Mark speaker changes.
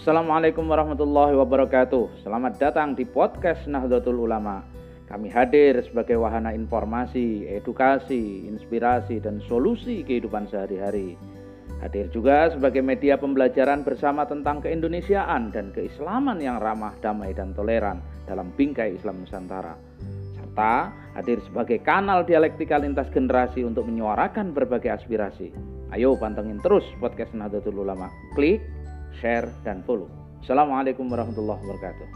Speaker 1: Assalamualaikum warahmatullahi wabarakatuh. Selamat datang di podcast Nahdlatul Ulama. Kami hadir sebagai wahana informasi, edukasi, inspirasi, dan solusi kehidupan sehari-hari. Hadir juga sebagai media pembelajaran bersama tentang keindonesiaan dan keislaman yang ramah, damai, dan toleran dalam bingkai Islam Nusantara. Serta hadir sebagai kanal dialektika lintas generasi untuk menyuarakan berbagai aspirasi. Ayo pantengin terus podcast Nahdlatul Ulama. Klik, share, dan follow. Assalamualaikum warahmatullahi wabarakatuh.